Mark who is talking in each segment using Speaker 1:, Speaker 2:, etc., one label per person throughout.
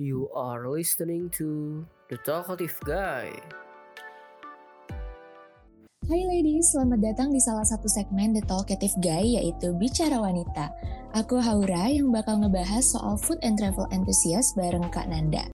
Speaker 1: You are listening to The Talkative Guy.
Speaker 2: Hai ladies, selamat datang di salah satu segmen The Talkative Guy yaitu Bicara Wanita. Aku Haura yang bakal ngebahas soal food and travel enthusiast bareng Kak Nanda.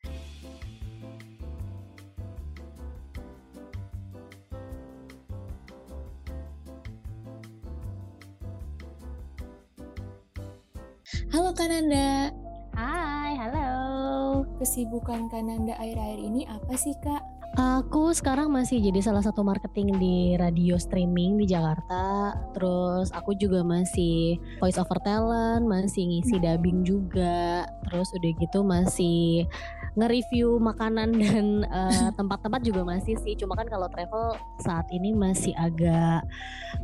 Speaker 2: Kesibukan Kak Nanda akhir-akhir ini apa sih Kak?
Speaker 3: Aku sekarang masih jadi salah satu marketing di radio streaming di Jakarta. Terus aku juga masih voice over talent, masih ngisi dubbing juga. Terus udah gitu masih nge-review makanan dan eh, tempat-tempat juga masih sih. Cuma kan kalau travel saat ini masih agak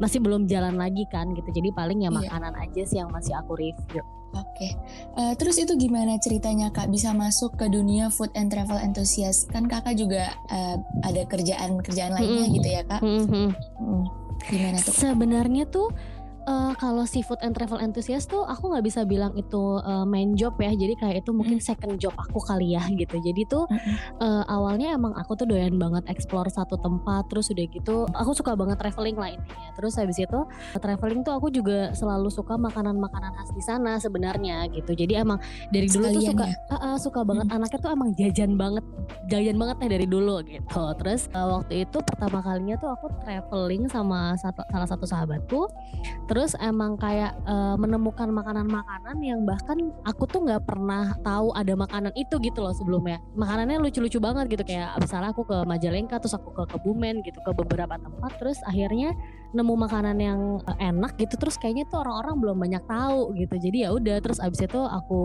Speaker 3: masih belum jalan lagi kan gitu. Jadi paling ya
Speaker 2: Iya.
Speaker 3: makanan aja sih yang masih aku review.
Speaker 2: Oke, Eh, terus itu gimana ceritanya Kak bisa masuk ke dunia food and travel enthusiast? Kan Kakak juga eh, ada kerjaan-kerjaan lainnya
Speaker 3: Mm-mm.
Speaker 2: gitu ya Kak?
Speaker 3: Mhm.
Speaker 2: Mm, Gimana tuh?
Speaker 3: Sebenarnya tuh eh, kalau seafood and travel enthusiast tuh aku nggak bisa bilang itu eh, main job ya. Jadi kayak itu mungkin second job aku kali ya gitu. Jadi tuh eh, awalnya emang aku tuh doyan banget explore satu tempat. Terus udah gitu aku suka banget traveling lah intinya. Terus habis itu traveling tuh aku juga selalu suka makanan-makanan khas di sana sebenarnya gitu. Jadi emang dari dulu tuh
Speaker 2: Sekalian
Speaker 3: suka
Speaker 2: ya?
Speaker 3: Ah, ah, suka banget anaknya tuh emang jajan banget jajan banget ya dari dulu gitu terus eh, waktu itu pertama kalinya tuh aku traveling sama satu- salah satu sahabatku terus emang kayak eh, menemukan makanan-makanan yang bahkan aku tuh nggak pernah tahu ada makanan itu gitu loh sebelumnya. Makanannya lucu-lucu banget gitu kayak misalnya aku ke Majalengka terus aku ke Kebumen gitu ke beberapa tempat terus akhirnya nemu makanan yang eh, enak gitu terus kayaknya tuh orang-orang belum banyak tahu gitu. Jadi ya udah terus abis itu aku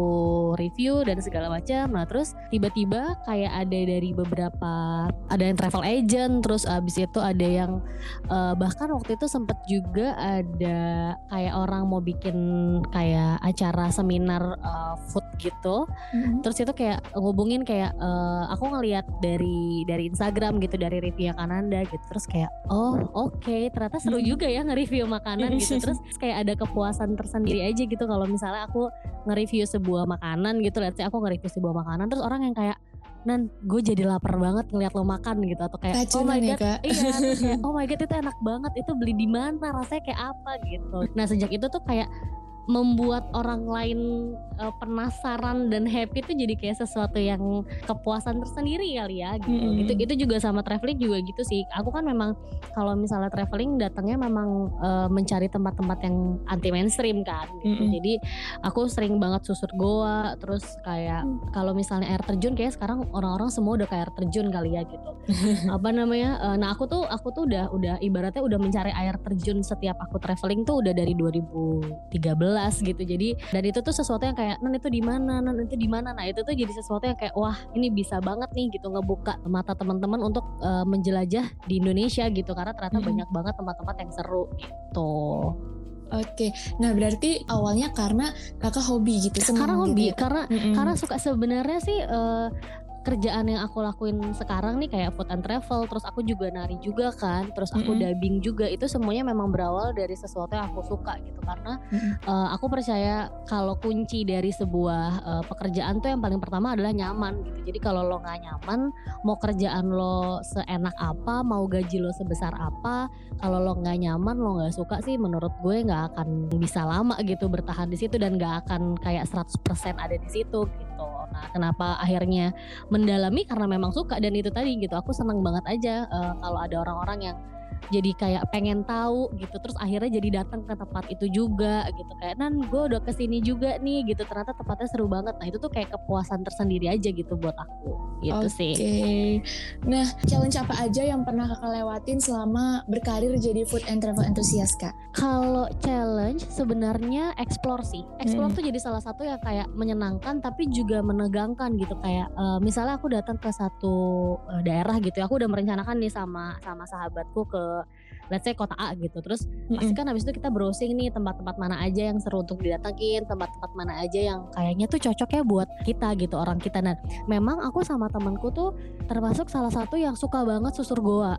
Speaker 3: review dan segala macam. Nah terus tiba-tiba kayak ada dari beberapa ada yang travel agent terus abis itu ada yang eh, bahkan waktu itu sempet juga ada kayak orang mau bikin kayak acara seminar eh, food gitu.
Speaker 2: Mm-mm.
Speaker 3: terus itu kayak ngubungin kayak eh, aku ngelihat dari dari Instagram gitu dari review Kananda gitu. Terus kayak oh oke ternyata seru
Speaker 2: Hmm.
Speaker 3: juga ya nge-review makanan gitu. Terus kayak ada kepuasan tersendiri aja gitu kalau misalnya aku nge-review sebuah makanan gitu lihat sih aku nge-review sebuah makanan terus orang yang kayak Nan gue jadi lapar banget ngeliat lo makan gitu. Atau kayak oh my
Speaker 2: Keracunan ya
Speaker 3: god iya kayak oh my god itu enak banget itu beli di mana rasanya kayak apa gitu. Nah sejak itu tuh kayak membuat orang lain eh, penasaran dan happy tuh jadi kayak sesuatu yang kepuasan tersendiri kali ya gitu.
Speaker 2: Mm-mm.
Speaker 3: Itu itu juga sama traveling juga gitu sih. Aku kan memang kalau misalnya traveling datangnya memang eh, mencari tempat-tempat yang anti mainstream kan gitu.
Speaker 2: Mm-mm.
Speaker 3: Jadi aku sering banget susur goa terus kayak
Speaker 2: Mm.
Speaker 3: kalau misalnya air terjun kayak sekarang orang-orang semua udah kayak air terjun kali ya gitu. Apa namanya? eh, nah aku tuh aku tuh udah udah ibaratnya udah mencari air terjun setiap aku traveling tuh udah dari 2013 gitu. Jadi dan itu tuh sesuatu yang kayak nan itu di mana, nan itu di mana. Nah, itu tuh jadi sesuatu yang kayak wah, ini bisa banget nih gitu ngebuka mata teman-teman untuk eh, menjelajah di Indonesia gitu karena ternyata
Speaker 2: Mm-mm.
Speaker 3: banyak banget tempat-tempat yang seru gitu.
Speaker 2: Oke, nah berarti awalnya karena kakak hobi gitu, senang
Speaker 3: Karena
Speaker 2: gitu
Speaker 3: hobi,
Speaker 2: ya, Kak?
Speaker 3: karena
Speaker 2: Mm-mm.
Speaker 3: karena suka sebenarnya sih eh, kerjaan yang aku lakuin sekarang nih kayak food and travel terus aku juga nari juga kan terus aku
Speaker 2: Mm-mm.
Speaker 3: dubbing juga itu semuanya memang berawal dari sesuatu yang aku suka gitu karena
Speaker 2: Mm-mm.
Speaker 3: eh, aku percaya kalau kunci dari sebuah eh, pekerjaan tuh yang paling pertama adalah nyaman gitu jadi kalau lo nggak nyaman mau kerjaan lo seenak apa mau gaji lo sebesar apa kalau lo nggak nyaman lo nggak suka sih menurut gue nggak akan bisa lama gitu bertahan di situ dan nggak akan kayak 100% ada di situ gitu nah kenapa akhirnya mendalami? Karena memang suka dan itu tadi gitu. Aku seneng banget aja eh, kalau ada orang-orang yang jadi kayak pengen tahu gitu terus akhirnya jadi datang ke tempat itu juga gitu kayak nan gue udah ke sini juga nih gitu ternyata tempatnya seru banget nah itu tuh kayak kepuasan tersendiri aja gitu buat aku gitu
Speaker 2: Oke.
Speaker 3: sih
Speaker 2: Nah, challenge apa aja yang pernah kakak lewatin selama berkarir jadi food and travel enthusiast kak?
Speaker 3: Kalau challenge sebenarnya explore sih. Explore
Speaker 2: Hmm.
Speaker 3: tuh jadi salah satu yang kayak menyenangkan tapi juga menegangkan gitu kayak eh, misalnya aku datang ke satu eh, daerah gitu ya. Aku udah merencanakan nih sama sama sahabatku ke let's say kota A gitu. Terus pasti kan habis itu kita browsing nih tempat-tempat mana aja yang seru untuk didatengin, tempat-tempat mana aja yang kayaknya tuh cocok ya buat kita gitu orang kita. Dan memang aku sama temanku tuh termasuk salah satu yang suka banget susur goa.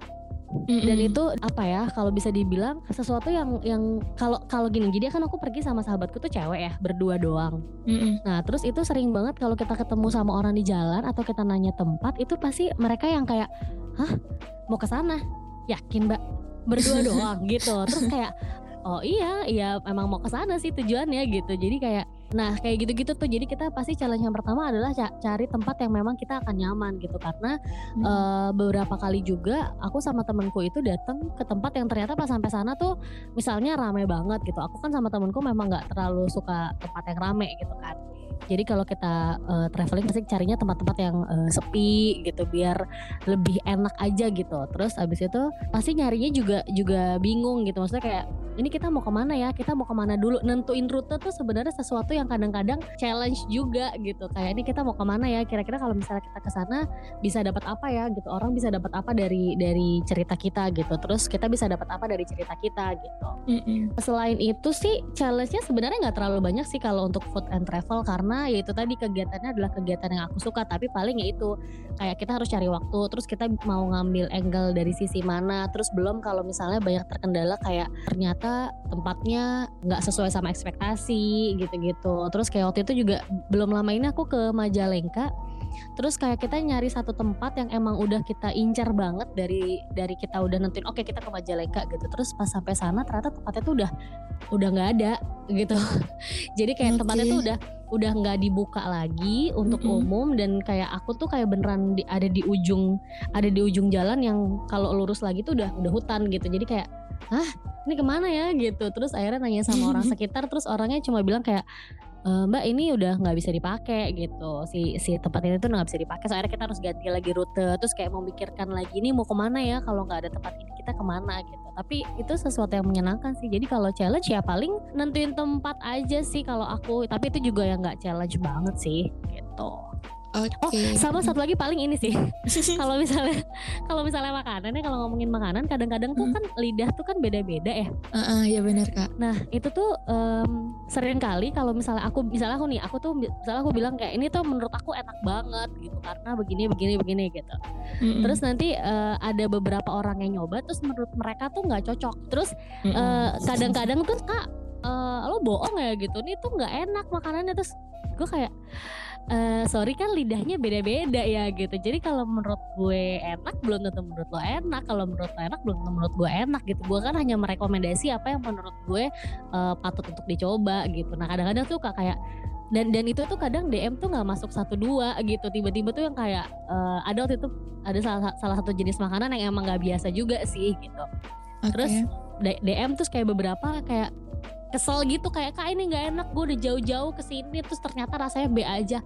Speaker 3: dan
Speaker 2: Mm-mm.
Speaker 3: itu apa ya kalau bisa dibilang sesuatu yang yang kalau kalau gini jadi kan aku pergi sama sahabatku tuh cewek ya berdua doang
Speaker 2: Mm-mm.
Speaker 3: nah terus itu sering banget kalau kita ketemu sama orang di jalan atau kita nanya tempat itu pasti mereka yang kayak hah mau ke sana yakin mbak? Berdua doang gitu. Terus kayak oh iya iya emang mau ke sana sih tujuannya gitu. Jadi kayak nah kayak gitu-gitu tuh. Jadi kita pasti challenge yang pertama adalah ca- cari tempat yang memang kita akan nyaman gitu. Karena
Speaker 2: Mm.
Speaker 3: eh, beberapa kali juga aku sama temenku itu datang ke tempat yang ternyata pas sampai sana tuh misalnya rame banget gitu. Aku kan sama temenku memang nggak terlalu suka tempat yang rame gitu kan jadi kalau kita eh, traveling pasti carinya tempat-tempat yang eh, sepi gitu biar lebih enak aja gitu. Terus abis itu pasti nyarinya juga juga bingung gitu. Maksudnya kayak ini kita mau ke mana ya? Kita mau ke mana dulu? Nentuin rute tuh sebenarnya sesuatu yang kadang-kadang challenge juga gitu. Kayak ini kita mau ke mana ya? Kira-kira kalau misalnya kita ke sana bisa dapat apa ya? Gitu. Orang bisa dapat apa dari dari cerita kita gitu. Terus kita bisa dapat apa dari cerita kita gitu.
Speaker 2: Mm-mm.
Speaker 3: selain itu sih challenge-nya sebenarnya nggak terlalu banyak sih kalau untuk food and travel karena ya itu tadi kegiatannya adalah kegiatan yang aku suka tapi paling ya itu kayak kita harus cari waktu terus kita mau ngambil angle dari sisi mana terus belum kalau misalnya banyak terkendala kayak ternyata tempatnya nggak sesuai sama ekspektasi gitu-gitu. Terus kayak waktu itu juga belum lama ini aku ke Majalengka terus kayak kita nyari satu tempat yang emang udah kita incar banget dari dari kita udah nentuin oke kita ke Majalengka gitu. Terus pas sampai sana ternyata tempatnya tuh udah udah nggak ada gitu. Jadi kayak tempatnya
Speaker 2: Oke.
Speaker 3: tuh udah udah nggak dibuka lagi untuk
Speaker 2: Mm-mm.
Speaker 3: umum dan kayak aku tuh kayak beneran di, ada di ujung ada di ujung jalan yang kalau lurus lagi tuh udah udah hutan gitu. Jadi kayak ah ini ke mana ya? Gitu. Terus akhirnya nanya sama orang sekitar terus orangnya cuma bilang kayak "E, mbak ini udah nggak bisa dipakai gitu. Si si tempat ini tuh nggak bisa dipakai so akhirnya kita harus ganti lagi rute. Terus kayak memikirkan lagi ini mau ke mana ya? Kalau nggak ada tempat ini kita ke mana? gitu. Tapi itu sesuatu yang menyenangkan sih. Jadi kalau challenge ya paling nentuin tempat aja sih kalau aku. Tapi itu juga yang nggak challenge banget sih gitu
Speaker 2: Oke.
Speaker 3: oh sama satu lagi paling ini sih kalau misalnya kalau misalnya makanan ya kalau ngomongin makanan kadang-kadang tuh
Speaker 2: Hmm.
Speaker 3: kan lidah tuh kan beda-beda ya
Speaker 2: Heeh, ya benar kak.
Speaker 3: Nah itu tuh em, sering kali kalau misalnya aku misalnya aku nih aku tuh misalnya aku bilang kayak ini tuh menurut aku enak banget gitu karena begini begini begini gitu.
Speaker 2: Mm-mm.
Speaker 3: Terus nanti eh, ada beberapa orang yang nyoba terus menurut mereka tuh nggak cocok. Terus
Speaker 2: Mm-mm.
Speaker 3: eh, kadang-kadang tuh kak eh, lo bohong ya gitu. Ini tuh nggak enak makanannya terus gue kayak eh, sorry kan lidahnya beda-beda ya gitu. Jadi kalau menurut gue enak belum tentu menurut lo enak. Kalau menurut lo enak belum tentu menurut gue enak gitu. Gue kan hanya merekomendasi apa yang menurut gue eh, patut untuk dicoba gitu. Nah kadang-kadang tuh kayak dan dan itu tuh kadang DM tuh nggak masuk satu dua gitu tiba-tiba tuh yang kayak eh, ada waktu itu ada salah salah satu jenis makanan yang emang nggak biasa juga sih gitu
Speaker 2: Oke.
Speaker 3: terus DM terus kayak beberapa kayak kesel gitu kayak kak ini nggak enak gue udah jauh-jauh ke sini terus ternyata rasanya B aja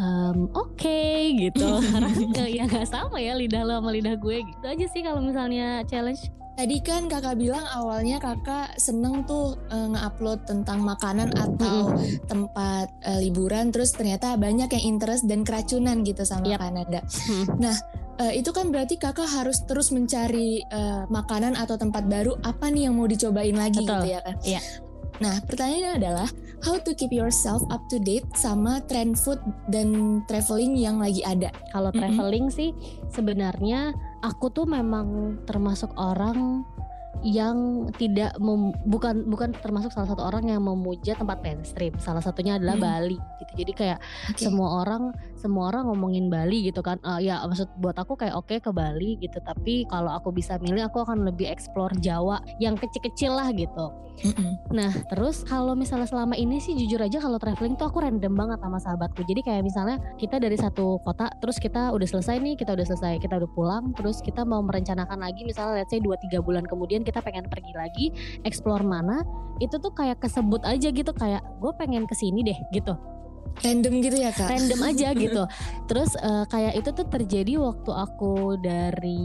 Speaker 3: Em, oke gitu karena eh, ya nggak sama ya lidah lo sama lidah gue gitu aja sih kalau misalnya challenge
Speaker 2: Tadi kan kakak bilang awalnya kakak seneng tuh eh, nge-upload tentang makanan atau tempat eh, liburan terus ternyata banyak yang interest dan keracunan gitu sama
Speaker 3: Yap.
Speaker 2: Kanada. Nah eh, itu kan berarti kakak harus terus mencari eh, makanan atau tempat baru apa nih yang mau dicobain lagi
Speaker 3: Betul.
Speaker 2: gitu ya kan?
Speaker 3: Iya.
Speaker 2: Nah pertanyaannya adalah how to keep yourself up to date sama trend food dan traveling yang lagi ada.
Speaker 3: Kalau traveling sih sebenarnya aku tuh memang termasuk orang yang tidak mem- bukan bukan termasuk salah satu orang yang memuja tempat mainstream. Salah satunya adalah
Speaker 2: Mm-mm.
Speaker 3: Bali gitu. Jadi kayak
Speaker 2: Oke.
Speaker 3: semua orang semua orang ngomongin Bali gitu kan. Eh, ya maksud buat aku kayak oke ke Bali gitu. Tapi kalau aku bisa milih aku akan lebih explore Jawa yang kecil-kecil lah gitu. Nah terus kalau misalnya selama ini sih jujur aja kalau traveling tuh aku random banget sama sahabatku. Jadi kayak misalnya kita dari satu kota terus kita udah selesai nih, kita udah selesai, kita udah pulang, terus kita mau merencanakan lagi misalnya let's say 2-3 bulan kemudian kita pengen pergi lagi, explore mana, itu tuh kayak kesebut aja gitu kayak gue pengen ke sini deh gitu
Speaker 2: Random gitu ya kak?
Speaker 3: random aja gitu. Terus eh, kayak itu tuh terjadi waktu aku dari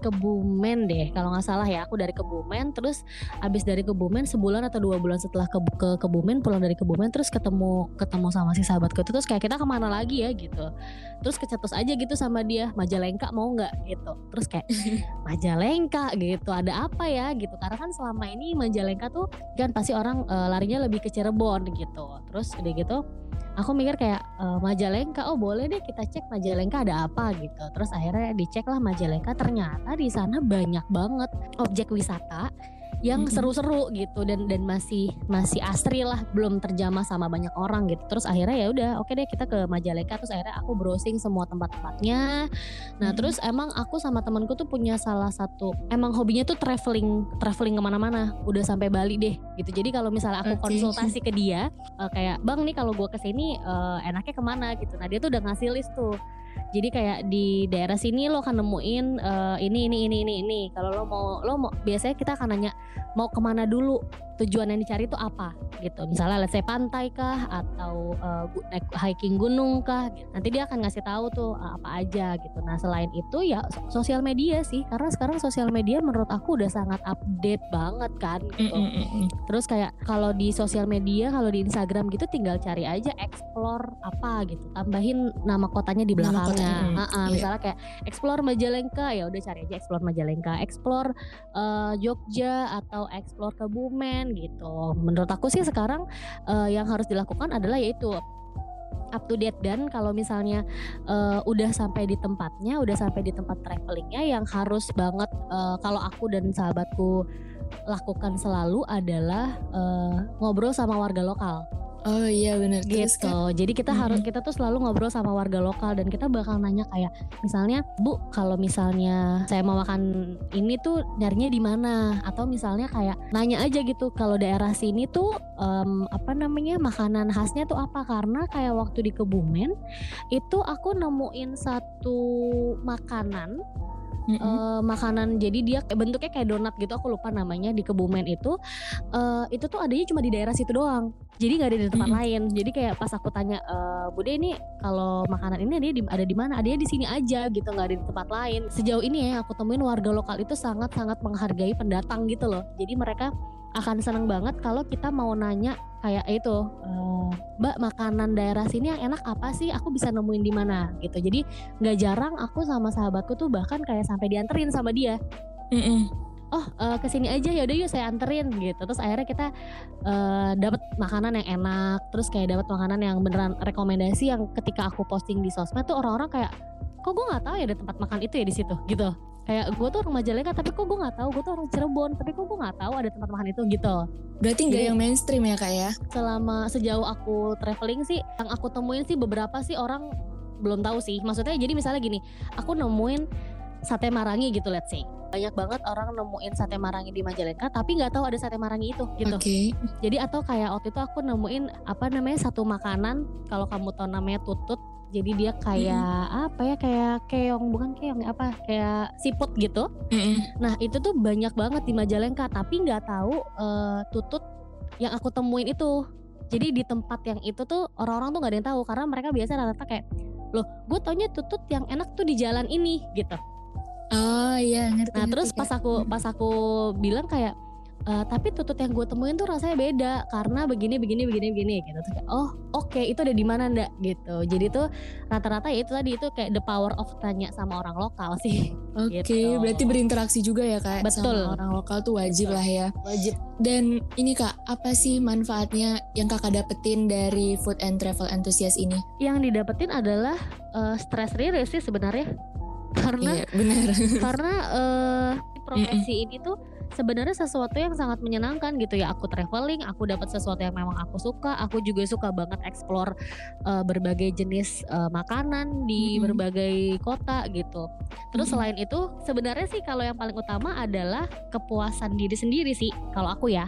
Speaker 3: Kebumen deh, kalau nggak salah ya. Aku dari Kebumen, terus abis dari Kebumen sebulan atau dua bulan setelah ke, ke Kebumen, pulang dari Kebumen, terus ketemu ketemu sama si sahabatku itu, terus kayak kita ke mana lagi ya gitu. Terus kecetus aja gitu sama dia, Majalengka mau nggak gitu. Terus kayak Majalengka gitu, ada apa ya gitu. Karena kan selama ini Majalengka tuh kan pasti orang eh, larinya lebih ke Cirebon gitu. Terus udah gitu aku mikir kayak e, Majalengka oh boleh deh kita cek Majalengka ada apa gitu. Terus akhirnya dicek lah Majalengka. Ternyata di sana banyak banget objek wisata yang seru-seru gitu dan dan masih masih asri lah belum terjamah sama banyak orang gitu. Terus akhirnya ya udah oke deh kita ke Majalengka terus akhirnya aku browsing semua tempat-tempatnya. Nah hmm. terus emang aku sama temanku tuh punya salah satu emang hobinya tuh traveling traveling ke mana-mana udah sampai Bali deh gitu. Jadi kalau misalnya aku okay. konsultasi ke dia uh, kayak bang nih kalau gue ke sini uh, enaknya ke mana? gitu. Nah dia tuh udah ngasih list tuh jadi kayak di daerah sini lo akan nemuin uh, ini ini ini ini ini. Kalau lo mau lo mau biasanya kita akan nanya mau ke mana dulu? Tujuan yang dicari itu apa? Gitu. Misalnya let's say pantai kah? Atau uh, naik hiking gunung kah? Gitu. nanti dia akan ngasih tahu tuh uh, apa aja gitu. Nah selain itu ya sosial media sih. Karena sekarang sosial media menurut aku udah sangat update banget kan gitu. Mm -mm. terus kayak kalau di sosial media kalau di Instagram gitu tinggal cari aja explore apa gitu. Tambahin nama kotanya di belakangnya nama uh -uh, misalnya kayak explore Majalengka ya udah cari aja explore Majalengka explore uh, Jogja atau explore Kebumen gitu. Menurut aku sih sekarang uh, yang harus dilakukan adalah yaitu up to date dan kalau misalnya uh, udah sampai di tempatnya, udah sampai di tempat travelingnya yang harus banget uh, kalau aku dan sahabatku lakukan selalu adalah uh, ngobrol sama warga lokal.
Speaker 2: Oh iya benar
Speaker 3: gitu. Kan? Jadi kita mm -hmm. harus kita tuh selalu ngobrol sama warga lokal dan kita bakal nanya kayak misalnya Bu kalau misalnya saya mau makan ini tuh nyarinya di mana atau misalnya kayak nanya aja gitu kalau daerah sini tuh um, apa namanya makanan khasnya tuh apa karena kayak waktu di Kebumen itu aku nemuin satu makanan mm -hmm. uh, makanan jadi dia bentuknya kayak donat gitu aku lupa namanya di Kebumen itu uh, itu tuh adanya cuma di daerah situ doang jadi nggak ada di tempat mm lain. Jadi kayak pas aku tanya e, Bude ini kalau makanan ini ada di ada di mana? Ada di sini aja gitu. Nggak ada di tempat lain. Sejauh ini ya aku temuin warga lokal itu sangat sangat menghargai pendatang gitu loh. Jadi mereka akan seneng banget kalau kita mau nanya kayak itu uh, mbak makanan daerah sini yang enak apa sih? Aku bisa nemuin di mana? Gitu. Jadi nggak jarang aku sama sahabatku tuh bahkan kayak sampai dianterin sama dia. Mm -mm. Oh uh, ke sini aja ya udah yuk saya anterin gitu. Terus akhirnya kita uh, dapat makanan yang enak terus kayak dapat makanan yang beneran rekomendasi yang ketika aku posting di sosmed tuh orang-orang kayak kok gue nggak tahu ya ada tempat makan itu ya di situ? Gitu. Kayak gue tuh orang Majalengka tapi kok gue nggak tahu? Gue tuh orang Cirebon tapi kok gue nggak tahu ada tempat makan itu? Gitu.
Speaker 2: Berarti nggak yang mainstream ya kak ya?
Speaker 3: Selama sejauh aku traveling sih yang aku temuin sih beberapa sih orang belum tahu sih. Maksudnya jadi misalnya gini aku nemuin sate marangi gitu let's say banyak banget orang nemuin sate marangi di Majalengka tapi nggak tahu ada sate marangi itu gitu.
Speaker 2: Okay.
Speaker 3: Jadi atau kayak waktu itu aku nemuin apa namanya satu makanan kalau kamu tahu namanya tutut jadi dia kayak mm. apa ya kayak keong bukan keong apa kayak siput gitu mm. nah itu tuh banyak banget di Majalengka tapi nggak tahu uh, tutut yang aku temuin itu jadi di tempat yang itu tuh orang-orang tuh nggak ada yang tahu karena mereka biasa rata-rata kayak loh gue taunya tutut yang enak tuh di jalan ini gitu
Speaker 2: oh iya ngerti
Speaker 3: nah terus pas aku pas aku bilang kayak uh, tapi tutut yang gue temuin tuh rasanya beda karena begini begini begini begini gitu. Tuh kayak oh oke okay, itu ada di mana ndak gitu. Jadi tuh rata-rata ya itu tadi itu kayak the power of tanya sama orang lokal sih.
Speaker 2: Oke okay, gitu. berarti berinteraksi juga ya kak
Speaker 3: betul.
Speaker 2: sama orang lokal tuh wajib
Speaker 3: betul.
Speaker 2: lah ya.
Speaker 3: Wajib.
Speaker 2: Dan ini kak apa sih manfaatnya yang kakak dapetin dari food and travel enthusiast ini?
Speaker 3: Yang didapetin adalah uh, stress release sih sebenarnya karena
Speaker 2: iya, benar
Speaker 3: karena uh, profesi mm -mm. ini tuh sebenarnya sesuatu yang sangat menyenangkan gitu ya aku traveling aku dapat sesuatu yang memang aku suka aku juga suka banget explore uh, berbagai jenis uh, makanan di mm -hmm. berbagai kota gitu terus mm -hmm. selain itu sebenarnya sih kalau yang paling utama adalah kepuasan diri sendiri sih kalau aku ya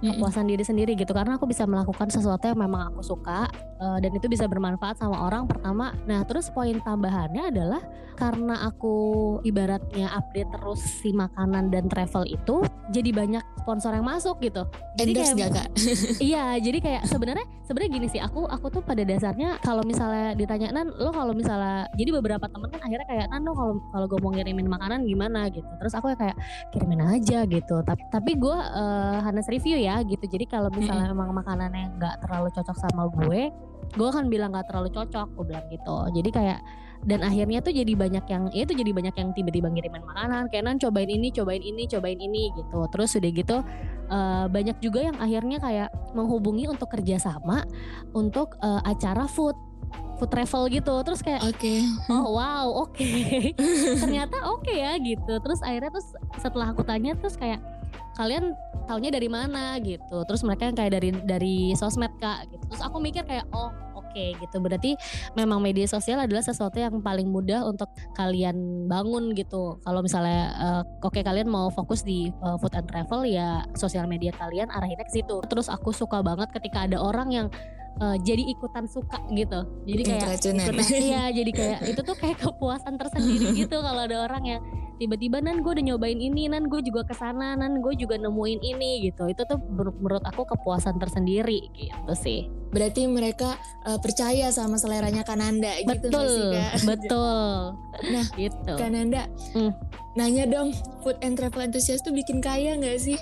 Speaker 3: kepuasan diri sendiri gitu. Karena aku bisa melakukan sesuatu yang memang aku suka uh, dan itu bisa bermanfaat sama orang pertama. Nah terus poin tambahannya adalah karena aku ibaratnya update terus si makanan dan travel itu jadi banyak sponsor yang masuk gitu.
Speaker 2: Jadi Endorse kayak, gak kak?
Speaker 3: iya jadi kayak sebenarnya sebenarnya gini sih aku aku tuh pada dasarnya kalau misalnya ditanya nan lo kalau misalnya jadi beberapa temen kan akhirnya kayak nan lo kalau kalau gue mau ngirimin makanan gimana? Gitu. Terus aku kayak kirimin aja gitu. Tapi tapi gue uh, Hanes review ya ya gitu. Jadi kalau misalnya memang makanannya nggak terlalu cocok sama gue gue akan bilang nggak terlalu cocok gue bilang gitu. Jadi kayak dan akhirnya tuh jadi banyak yang ya itu jadi banyak yang tiba-tiba ngirimin makanan kayak nan cobain ini cobain ini cobain ini gitu. Terus udah gitu uh, banyak juga yang akhirnya kayak menghubungi untuk kerjasama untuk uh, acara food food travel gitu. Terus kayak
Speaker 2: oke. Okay.
Speaker 3: oh wow oke. Okay. ternyata oke okay ya gitu. Terus akhirnya terus setelah aku tanya terus kayak kalian taunya dari mana gitu. Terus mereka yang kayak dari dari sosmed kak gitu. Terus aku mikir kayak oh oke okay, gitu. Berarti memang media sosial adalah sesuatu yang paling mudah untuk kalian bangun gitu. Kalau misalnya uh, oke okay, kalian mau fokus di uh, food and travel ya sosial media kalian arahinnya ke situ. Terus aku suka banget ketika ada orang yang uh, jadi ikutan suka gitu. Jadi kayak ikutan, iya jadi kayak itu tuh kayak kepuasan tersendiri gitu kalau ada orang yang tiba-tiba nan gue udah nyobain ini nan gue juga ke sana nan gue juga nemuin ini gitu. Itu tuh menurut aku kepuasan tersendiri gitu sih.
Speaker 2: Berarti mereka uh, percaya sama seleranya Kananda
Speaker 3: gitu betul
Speaker 2: sih, Kak?
Speaker 3: betul.
Speaker 2: Nah
Speaker 3: gitu.
Speaker 2: Kananda hmm. nanya dong food and travel enthusiast tuh bikin kaya nggak sih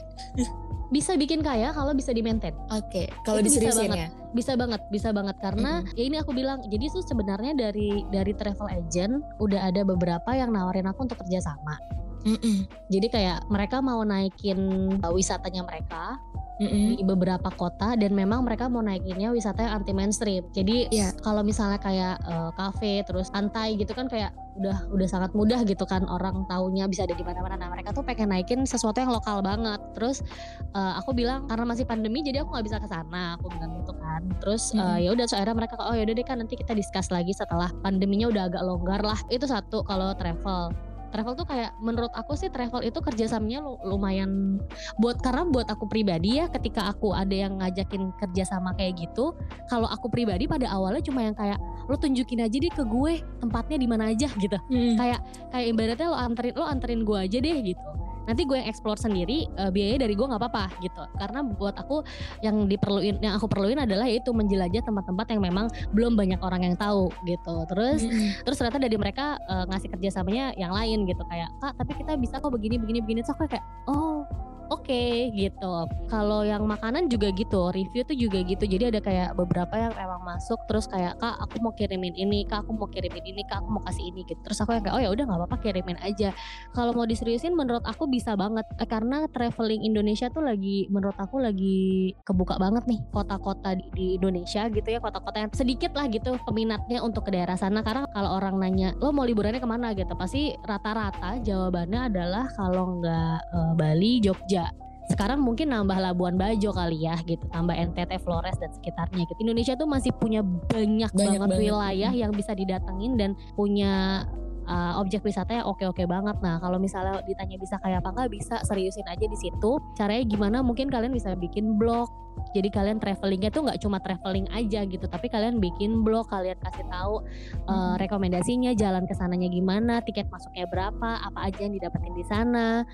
Speaker 3: bisa bikin kaya kalau bisa di maintain.
Speaker 2: Oke, okay. kalau diseriusin
Speaker 3: ya. Bisa banget, bisa banget karena mm -hmm. ya ini aku bilang. Jadi tuh sebenarnya dari dari travel agent udah ada beberapa yang nawarin aku untuk kerjasama. Mm -mm. Jadi kayak mereka mau naikin uh, wisatanya mereka mm-hmm. di beberapa kota dan memang mereka mau naikinnya wisata yang anti mainstream. Jadi yeah. kalau misalnya kayak uh, cafe terus pantai gitu kan kayak udah udah sangat mudah gitu kan orang taunya bisa ada di mana-mana. Nah mereka tuh pengen naikin sesuatu yang lokal banget. Terus uh, aku bilang karena masih pandemi jadi aku nggak bisa ke sana. Aku bilang gitu kan. Terus mm-hmm. uh, ya udah so akhirnya mereka oh ya udah deh kan nanti kita discuss lagi setelah pandeminya udah agak longgar lah. Itu satu kalau travel travel tuh kayak menurut aku sih travel itu kerjasamanya lumayan buat karena buat aku pribadi ya ketika aku ada yang ngajakin kerjasama kayak gitu kalau aku pribadi pada awalnya cuma yang kayak lo tunjukin aja deh ke gue tempatnya di mana aja gitu hmm. kayak kayak ibaratnya lo anterin lo anterin gue aja deh gitu nanti gue yang explore sendiri uh, biaya dari gue nggak apa-apa gitu karena buat aku yang diperluin yang aku perluin adalah yaitu menjelajah tempat-tempat yang memang belum banyak orang yang tahu gitu terus mm-hmm. terus ternyata dari mereka uh, ngasih kerjasamanya yang lain gitu kayak kak tapi kita bisa kok begini begini begini so aku kayak oh oke okay, gitu. Kalau yang makanan juga gitu, review tuh juga gitu. Jadi ada kayak beberapa yang emang masuk terus kayak kak aku mau kirimin ini, kak aku mau kirimin ini, kak aku mau kasih ini gitu. Terus aku yang kayak oh ya udah nggak apa-apa kirimin aja. Kalau mau diseriusin menurut aku bisa banget. Eh, karena traveling Indonesia tuh lagi menurut aku lagi kebuka banget nih kota-kota di, di Indonesia gitu ya kota-kota yang sedikit lah gitu peminatnya untuk ke daerah sana. Karena kalau orang nanya lo mau liburannya ke mana? gitu pasti rata-rata jawabannya adalah kalau nggak uh, Bali Jogja. Sekarang mungkin nambah Labuan Bajo kali ya gitu tambah NTT Flores dan sekitarnya gitu. Indonesia tuh masih punya banyak, banyak banget, banget. wilayah yang bisa didatengin dan punya uh, objek wisata yang oke-oke banget. Nah, kalau misalnya ditanya bisa kayak apa nggak bisa seriusin aja di situ. Caranya gimana? Mungkin kalian bisa bikin blog. Jadi kalian travelingnya tuh nggak cuma traveling aja gitu, tapi kalian bikin blog, kalian kasih tahu uh, rekomendasinya, jalan ke sananya gimana, tiket masuknya berapa, apa aja yang didapetin di sana.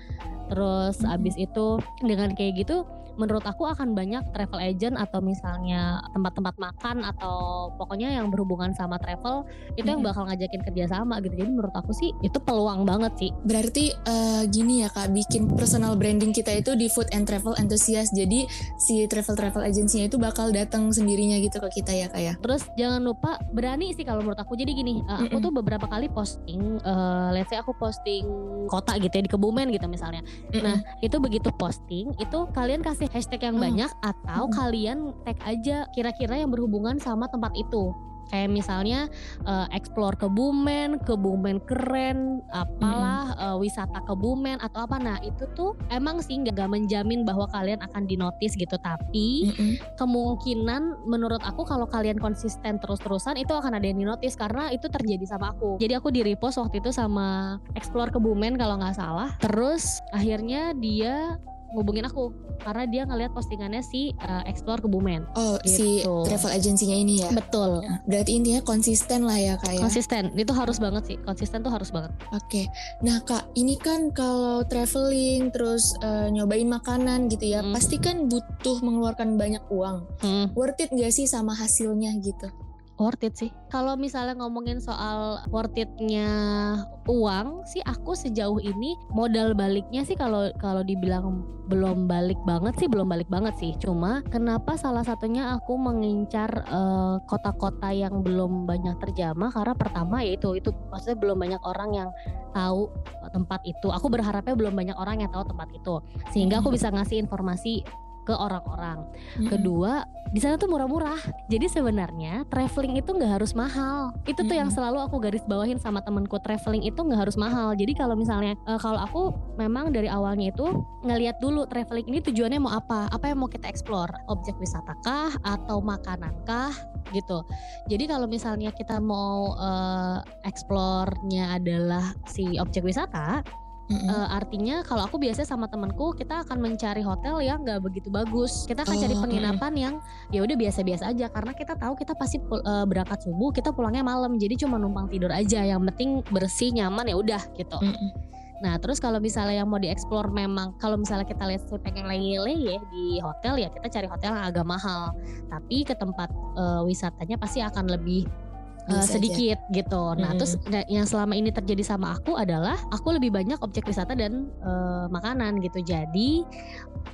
Speaker 3: Terus hmm. abis itu dengan kayak gitu menurut aku akan banyak travel agent atau misalnya tempat-tempat makan atau pokoknya yang berhubungan sama travel itu yang bakal ngajakin kerjasama gitu. Jadi menurut aku sih itu peluang banget sih.
Speaker 2: Berarti uh, gini ya kak, bikin personal branding kita itu di food and travel enthusiast. Jadi si travel travel agensinya itu bakal datang sendirinya gitu ke kita ya kak ya.
Speaker 3: Terus jangan lupa berani sih kalau menurut aku. Jadi gini, uh, aku tuh beberapa kali posting, uh, let's say aku posting kota gitu ya di Kebumen gitu misalnya. Mm-mm. Nah itu begitu posting, itu kalian kasih hashtag yang oh. banyak atau mm-hmm. kalian tag aja kira-kira yang berhubungan sama tempat itu kayak misalnya uh, explore Kebumen, Kebumen keren, apalah hmm. uh, wisata Kebumen atau apa. Nah itu tuh emang sih nggak menjamin bahwa kalian akan dinotis gitu, tapi hmm. kemungkinan menurut aku kalau kalian konsisten terus-terusan itu akan ada yang dinotis karena itu terjadi sama aku. Jadi aku di repost waktu itu sama explore Kebumen kalau nggak salah. Terus akhirnya dia ngubungin aku karena dia ngelihat postingannya si uh, Explore Kebumen.
Speaker 2: Oh, gitu. si travel agensinya ini ya.
Speaker 3: Betul.
Speaker 2: Nah, berarti intinya konsisten lah ya Kak ya.
Speaker 3: Konsisten. Itu harus banget sih. Konsisten tuh harus banget.
Speaker 2: Oke. Okay. Nah, Kak, ini kan kalau traveling terus uh, nyobain makanan gitu ya, hmm. pasti kan butuh mengeluarkan banyak uang. Hmm. Worth it gak sih sama hasilnya gitu?
Speaker 3: Worth it sih. Kalau misalnya ngomongin soal worth it-nya uang sih aku sejauh ini modal baliknya sih kalau kalau dibilang belum balik banget sih belum balik banget sih. Cuma kenapa salah satunya aku mengincar eh, kota-kota yang belum banyak terjamah karena pertama yaitu itu maksudnya belum banyak orang yang tahu tempat itu. Aku berharapnya belum banyak orang yang tahu tempat itu. Sehingga aku bisa ngasih informasi ke orang-orang. Kedua, di sana tuh murah-murah. Jadi sebenarnya traveling itu nggak harus mahal. Itu tuh yang selalu aku garis bawahin sama temenku traveling itu nggak harus mahal. Jadi kalau misalnya eh, kalau aku memang dari awalnya itu ngelihat dulu traveling ini tujuannya mau apa? Apa yang mau kita explore? Objek wisata kah atau makanan kah? gitu. Jadi kalau misalnya kita mau eh, explore-nya adalah si objek wisata,
Speaker 2: Mm-mm.
Speaker 3: Eh, artinya kalau aku biasanya sama temenku kita akan mencari hotel yang nggak begitu bagus. Kita akan cari
Speaker 2: Oh,
Speaker 3: penginapan yang ya udah biasa-biasa aja karena kita tahu kita pasti pul- eh, berangkat subuh, kita pulangnya malam. Jadi cuma numpang tidur aja. Yang penting bersih, nyaman ya udah gitu.
Speaker 2: Mm-mm.
Speaker 3: Nah, terus kalau misalnya yang mau dieksplor memang kalau misalnya kita lihat pengen leye-leye di hotel ya kita cari hotel yang agak mahal. Tapi ke tempat eh, wisatanya pasti akan lebih eh,
Speaker 2: Bisa aja.
Speaker 3: sedikit gitu. Nah,
Speaker 2: Mm-mm.
Speaker 3: terus yang selama ini terjadi sama aku adalah aku lebih banyak objek wisata dan eh, makanan gitu. Jadi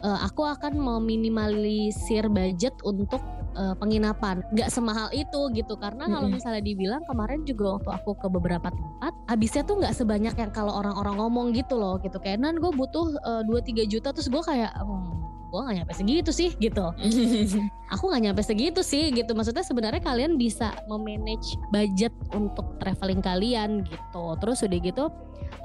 Speaker 3: eh, aku akan meminimalisir budget untuk eh, penginapan. Nggak semahal itu gitu karena kalau
Speaker 2: Mm-mm.
Speaker 3: misalnya dibilang kemarin juga waktu aku ke beberapa tempat, habisnya tuh nggak sebanyak yang kalau orang-orang ngomong gitu loh gitu. Kayak nan gue butuh 2-3 juta terus gue kayak hmm, gue gak nyampe segitu sih gitu. Aku nggak nyampe segitu sih gitu. Maksudnya sebenarnya kalian bisa memanage budget untuk traveling kalian gitu. Terus udah gitu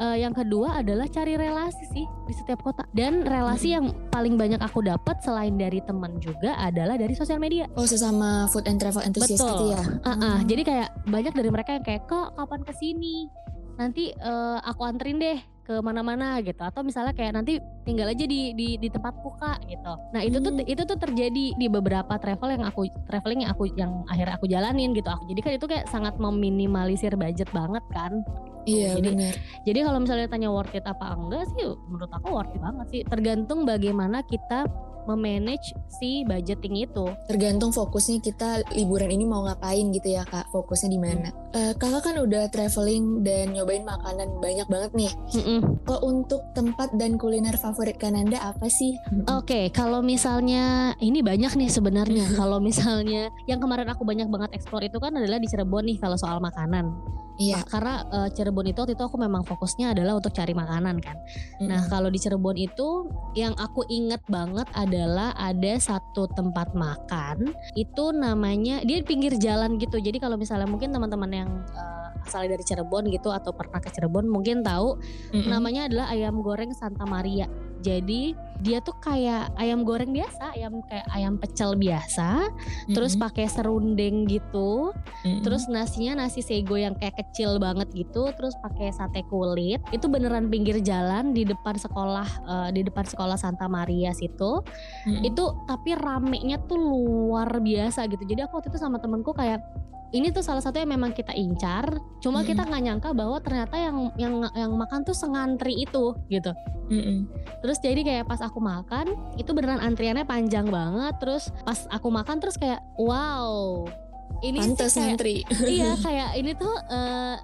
Speaker 3: eh, yang kedua adalah cari relasi sih di setiap kota. Dan relasi yang paling banyak aku dapat selain dari teman juga adalah dari sosial media.
Speaker 2: Oh sesama food and travel enthusiast
Speaker 3: Betul.
Speaker 2: gitu ya?
Speaker 3: Ah, ah, jadi kayak banyak dari mereka yang kayak kok kapan ke sini nanti eh, aku anterin deh ke mana-mana gitu. Atau misalnya kayak nanti tinggal aja di di, di tempatku kak gitu nah itu tuh
Speaker 2: Hmm.
Speaker 3: itu tuh terjadi di beberapa travel yang aku traveling yang aku yang akhirnya aku jalanin gitu aku jadi kan itu kayak sangat meminimalisir budget banget kan
Speaker 2: Iya
Speaker 3: Jadi-
Speaker 2: benar.
Speaker 3: jadi kalau misalnya tanya worth it apa enggak sih menurut aku worth it banget sih tergantung bagaimana kita memanage si budgeting itu
Speaker 2: Tergantung fokusnya kita liburan ini mau ngapain gitu ya kak. Fokusnya di mana? Eh, kakak kan udah traveling dan nyobain makanan banyak banget nih.
Speaker 3: Mm-mm.
Speaker 2: Kalau untuk tempat dan kuliner favorit Kananda apa sih?
Speaker 3: Oke, kalau misalnya ini banyak nih sebenarnya. kalau misalnya yang kemarin aku banyak banget eksplor itu kan adalah di Cirebon nih kalau soal makanan.
Speaker 2: Iya.
Speaker 3: Karena eh, Cirebon itu waktu itu aku memang fokusnya adalah untuk cari makanan kan. Nah,
Speaker 2: Mm-mm.
Speaker 3: kalau di Cirebon itu yang aku inget banget adalah ada satu tempat makan itu namanya dia di pinggir jalan gitu. Jadi kalau misalnya mungkin teman-teman yang eh, asalnya dari Cirebon gitu atau pernah ke Cirebon mungkin tahu
Speaker 2: Mm-mm.
Speaker 3: namanya adalah ayam goreng Santa Maria. Jadi dia tuh kayak ayam goreng biasa, ayam kayak ayam pecel biasa, terus
Speaker 2: Mm-mm.
Speaker 3: pakai serundeng gitu,
Speaker 2: Mm-mm.
Speaker 3: terus nasinya nasi sego yang kayak kecil banget gitu, terus pakai sate kulit. Itu beneran pinggir jalan di depan sekolah eh, di depan sekolah Santa Maria situ.
Speaker 2: Mm-mm.
Speaker 3: Itu tapi ramenya tuh luar biasa gitu. Jadi aku waktu itu sama temenku kayak ini tuh salah satu yang memang kita incar, cuma
Speaker 2: Mm-mm.
Speaker 3: kita nggak nyangka bahwa ternyata yang yang yang makan tuh sengantri itu gitu.
Speaker 2: Mm-mm.
Speaker 3: Terus jadi kayak pas aku makan itu beneran antriannya panjang banget. Terus pas aku makan terus kayak wow ini
Speaker 2: Pantes
Speaker 3: kayak
Speaker 2: ngantri.
Speaker 3: iya kayak ini tuh eh,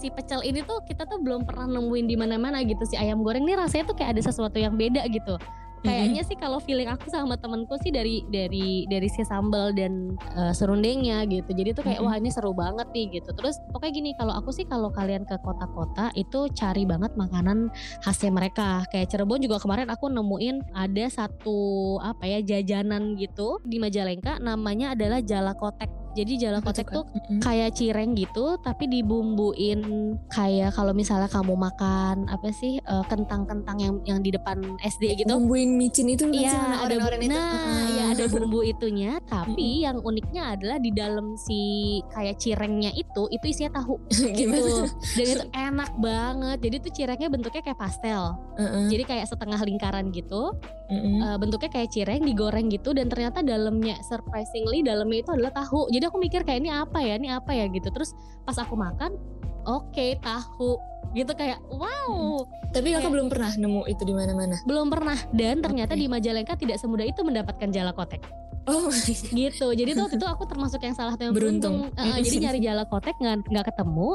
Speaker 3: si pecel ini tuh kita tuh belum pernah nemuin di mana-mana gitu si ayam goreng nih rasanya tuh kayak ada sesuatu yang beda gitu. Kayaknya sih kalau feeling aku sama temenku sih dari dari dari si sambal dan eh, serundengnya gitu. Jadi tuh kayak wah ini seru banget nih gitu. Terus pokoknya gini kalau aku sih kalau kalian ke kota-kota itu cari banget makanan khasnya mereka. Kayak Cirebon juga kemarin aku nemuin ada satu apa ya jajanan gitu di Majalengka namanya adalah jalakotek. Jadi jalakotek tuh
Speaker 2: Mm-mm.
Speaker 3: kayak cireng gitu tapi dibumbuin kayak kalau misalnya kamu makan apa sih eh, kentang-kentang yang yang di depan SD gitu.
Speaker 2: Bumbuin micin itu
Speaker 3: Iya, ada
Speaker 2: oren-oren itu?
Speaker 3: nah,
Speaker 2: Ah.
Speaker 3: ya ada bumbu itunya, tapi yang uniknya adalah di dalam si kayak cirengnya itu itu isinya tahu gitu. Dan itu enak banget. Jadi tuh cirengnya bentuknya kayak pastel.
Speaker 2: Heeh.
Speaker 3: Jadi kayak setengah lingkaran gitu.
Speaker 2: Mm-mm.
Speaker 3: Eh, bentuknya kayak cireng digoreng gitu dan ternyata dalamnya surprisingly dalamnya itu adalah tahu. Jadi aku mikir kayak ini apa ya? Ini apa ya gitu. Terus pas aku makan, oke tahu. Gitu kayak wow.
Speaker 2: Tapi kakak
Speaker 3: Kayak-
Speaker 2: belum pernah nemu itu di mana-mana.
Speaker 3: belum pernah. Dan ternyata
Speaker 2: Oke.
Speaker 3: di Majalengka tidak semudah itu mendapatkan jala kotek.
Speaker 2: Oh,
Speaker 3: gitu. Jadi tuh waktu itu aku termasuk yang salah satu yang
Speaker 2: Beruntung.
Speaker 3: beruntung, eh, jadi nyari jala kotek nggak nggak ketemu.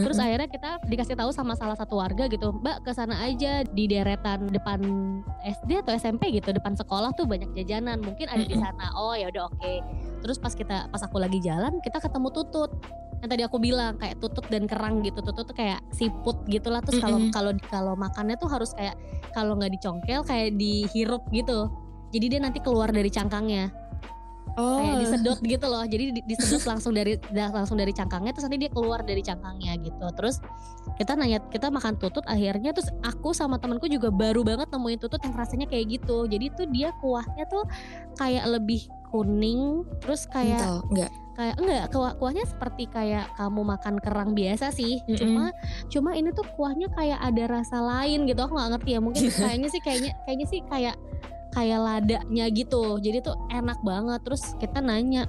Speaker 3: Terus akhirnya kita dikasih tahu sama salah satu warga gitu mbak ke sana aja di deretan depan SD atau SMP gitu depan sekolah tuh banyak jajanan. Mungkin ada di sana. Oh ya udah oke. Terus pas kita pas aku lagi jalan kita ketemu tutut yang tadi aku bilang kayak tutut dan kerang gitu. Tutut tuh kayak siput gitulah. Terus kalau
Speaker 2: Mm-mm.
Speaker 3: kalau kalau makannya tuh harus kayak kalau nggak dicongkel kayak dihirup gitu. Jadi dia nanti keluar dari cangkangnya.
Speaker 2: Oh,
Speaker 3: kayak disedot gitu loh. Jadi di- disedot langsung dari da- langsung dari cangkangnya terus nanti dia keluar dari cangkangnya gitu. Terus kita nanya kita makan tutut akhirnya terus aku sama temanku juga baru banget nemuin tutut yang rasanya kayak gitu. Jadi tuh dia kuahnya tuh kayak lebih kuning terus kayak
Speaker 2: kental, enggak.
Speaker 3: kayak enggak kuah kuahnya seperti kayak kamu makan kerang biasa sih
Speaker 2: Mm-mm.
Speaker 3: cuma cuma ini tuh kuahnya kayak ada rasa lain gitu aku nggak ngerti ya mungkin kayaknya sih kayaknya kayaknya sih kayak kayak ladanya gitu jadi tuh enak banget terus kita nanya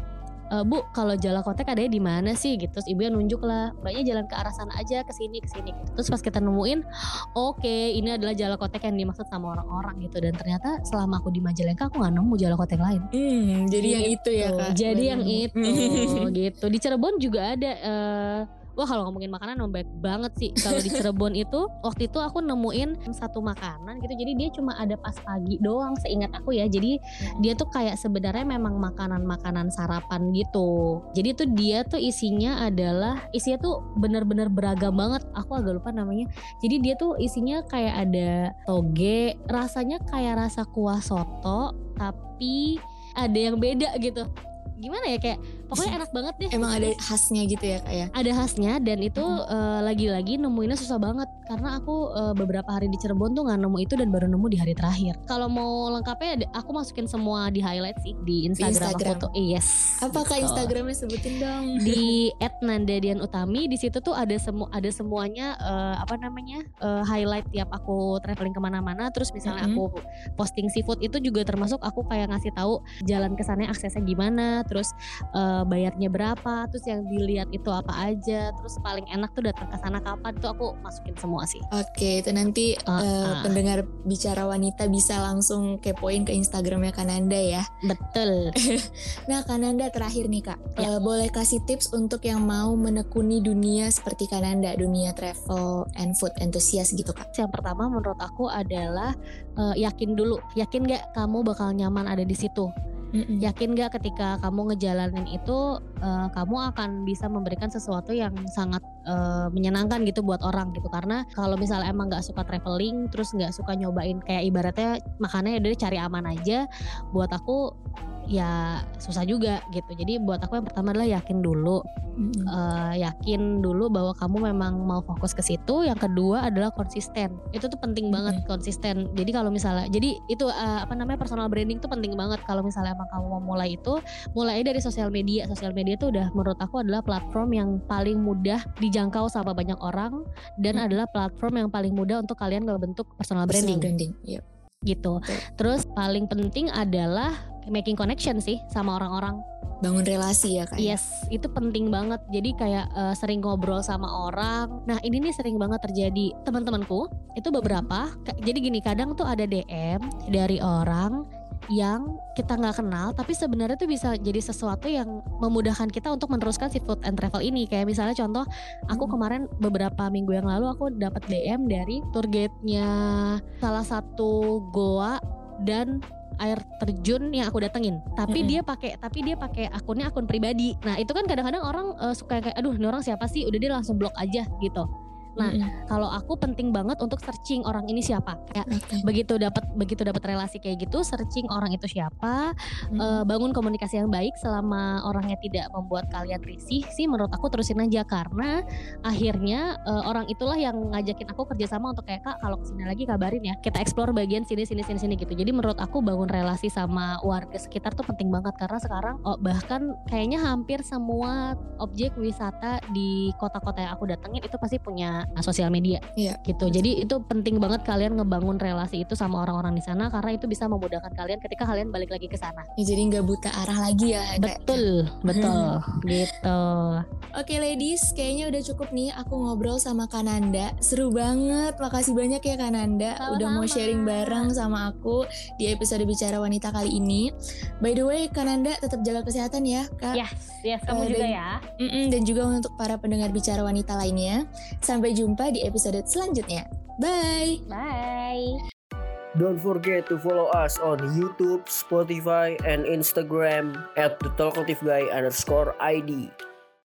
Speaker 3: "E, bu kalau jala kotek adanya di mana sih? Gitu. Terus ibunya nunjuk lah mbaknya jalan ke arah sana aja ke sini ke sini. Gitu. terus pas kita nemuin oke ini adalah jala kotek yang dimaksud sama orang-orang gitu. Dan ternyata selama aku di Majalengka aku nggak nemu jala kotek lain.
Speaker 2: Hmm, jadi yang itu ya
Speaker 3: Tuh,
Speaker 2: kak.
Speaker 3: Jadi
Speaker 2: baru
Speaker 3: yang itu gitu. Di Cirebon juga ada eh Wah kalau ngomongin makanan emang baik banget sih. Kalau di Cirebon itu Waktu itu aku nemuin satu makanan gitu. Jadi dia cuma ada pas pagi doang Seingat aku ya. Jadi dia tuh kayak sebenarnya memang makanan-makanan sarapan gitu. Jadi tuh dia tuh isinya adalah Isinya tuh bener-bener beragam banget. Aku agak lupa namanya. Jadi dia tuh isinya kayak ada toge Rasanya kayak rasa kuah soto Tapi ada yang beda gitu gimana ya kayak pokoknya enak banget deh
Speaker 2: Emang ada khasnya gitu ya kak ya.
Speaker 3: ada khasnya dan itu eh, lagi-lagi nemuinnya susah banget karena aku eh, beberapa hari di Cirebon tuh nggak nemu itu dan baru nemu di hari terakhir kalau mau lengkapnya aku masukin semua di highlight sih di Instagram,
Speaker 2: Instagram.
Speaker 3: aku tuh yes
Speaker 2: Apakah
Speaker 3: gitu.
Speaker 2: Instagramnya sebutin dong?
Speaker 3: di @nandadian utami di situ tuh ada semu ada semuanya eh, apa namanya eh, highlight tiap aku traveling ke mana-mana terus misalnya
Speaker 2: Mhm.
Speaker 3: aku posting seafood itu juga termasuk aku kayak ngasih tahu jalan ke sana aksesnya gimana terus eh, bayarnya berapa terus yang dilihat itu apa aja terus paling enak tuh datang ke sana kapan tuh aku masukin semua sih
Speaker 2: Oke, itu nanti
Speaker 3: Ah,
Speaker 2: eh,
Speaker 3: ah.
Speaker 2: pendengar bicara wanita bisa langsung kepoin ke Instagramnya Kananda ya.
Speaker 3: betul
Speaker 2: Nah, Kananda terakhir nih kak,
Speaker 3: Ya.
Speaker 2: Eh, boleh kasih tips untuk yang mau menekuni dunia seperti Kananda, dunia travel and food enthusiast gitu kak.
Speaker 3: yang pertama menurut aku adalah eh, yakin dulu yakin gak kamu bakal nyaman ada di situ
Speaker 2: Mm-mm.
Speaker 3: yakin gak ketika kamu ngejalanin itu eh, kamu akan bisa memberikan sesuatu yang sangat eh, menyenangkan gitu buat orang gitu karena kalau misalnya emang nggak suka traveling terus nggak suka nyobain kayak ibaratnya makannya udah cari aman aja buat aku ya susah juga gitu jadi buat aku yang pertama adalah yakin dulu
Speaker 2: Mm-mm.
Speaker 3: eh, yakin dulu bahwa kamu memang mau fokus ke situ. Yang kedua adalah konsisten. Itu tuh penting banget konsisten. Jadi kalau misalnya, jadi itu eh, apa namanya personal branding tuh penting banget. Kalau misalnya emang kamu mau mulai itu, mulai dari sosial media. Sosial media tuh udah menurut aku adalah platform yang paling mudah dijangkau sama banyak orang dan
Speaker 2: Hmm.
Speaker 3: adalah platform yang paling mudah untuk kalian ngebentuk personal
Speaker 2: Personal
Speaker 3: branding
Speaker 2: branding. Iya.
Speaker 3: gitu. Terus paling penting adalah making connection sih sama orang-orang.
Speaker 2: Bangun relasi ya kak. ya?
Speaker 3: Yes, itu penting banget. Jadi kayak eh, sering ngobrol sama orang. Nah ini nih sering banget terjadi teman-temanku. Itu beberapa. Jadi gini kadang tuh ada DM dari orang yang kita nggak kenal tapi sebenarnya tuh bisa jadi sesuatu yang memudahkan kita untuk meneruskan si food and travel ini kayak misalnya contoh aku
Speaker 2: Hmm.
Speaker 3: kemarin beberapa minggu yang lalu aku dapat DM dari tour guide-nya salah satu goa dan air terjun yang aku datengin. Tapi
Speaker 2: Mm-mm.
Speaker 3: dia pakai tapi dia pakai akunnya akun pribadi. Nah itu kan kadang-kadang orang eh, suka kayak aduh ini orang siapa sih? Udah dia langsung blok aja gitu Nah, kalau aku penting banget untuk searching orang ini siapa.
Speaker 2: Oke.
Speaker 3: begitu dapat begitu dapat relasi kayak gitu searching orang itu siapa
Speaker 2: Mm-mm.
Speaker 3: eh, bangun komunikasi yang baik selama orangnya tidak membuat kalian risih sih menurut aku terusin aja. Karena akhirnya eh, orang itulah yang ngajakin aku kerjasama untuk kayak kak kalau ke sini lagi kabarin ya kita explore bagian sini sini sini sini gitu. Jadi menurut aku bangun relasi sama warga sekitar tuh penting banget. Karena sekarang oh, bahkan kayaknya hampir semua objek wisata di kota-kota yang aku datengin itu pasti punya uh, sosial media
Speaker 2: Iya.
Speaker 3: gitu. Jadi itu penting banget kalian ngebangun relasi itu sama orang-orang di sana karena itu bisa memudahkan kalian ketika kalian balik lagi ke sana.
Speaker 2: Ya, jadi nggak buta arah lagi ya. kayak-
Speaker 3: Betul, betul gitu.
Speaker 2: Oke ladies, kayaknya udah cukup nih aku ngobrol sama Kananda. Seru banget, makasih banyak ya Kananda udah mau sharing bareng sama aku di episode Bicara Wanita kali ini. By the way, Kananda tetap jaga kesehatan ya, Kak.
Speaker 3: Yes, yes kamu
Speaker 2: Eh,
Speaker 3: juga
Speaker 2: dan-
Speaker 3: ya.
Speaker 2: Mm-mm, dan juga untuk para pendengar Bicara Wanita lainnya. Sampai jumpa di episode selanjutnya. Bye!
Speaker 3: Bye.
Speaker 1: Don't forget to follow us on YouTube, Spotify, and Instagram at the Talkative Guy underscore ID.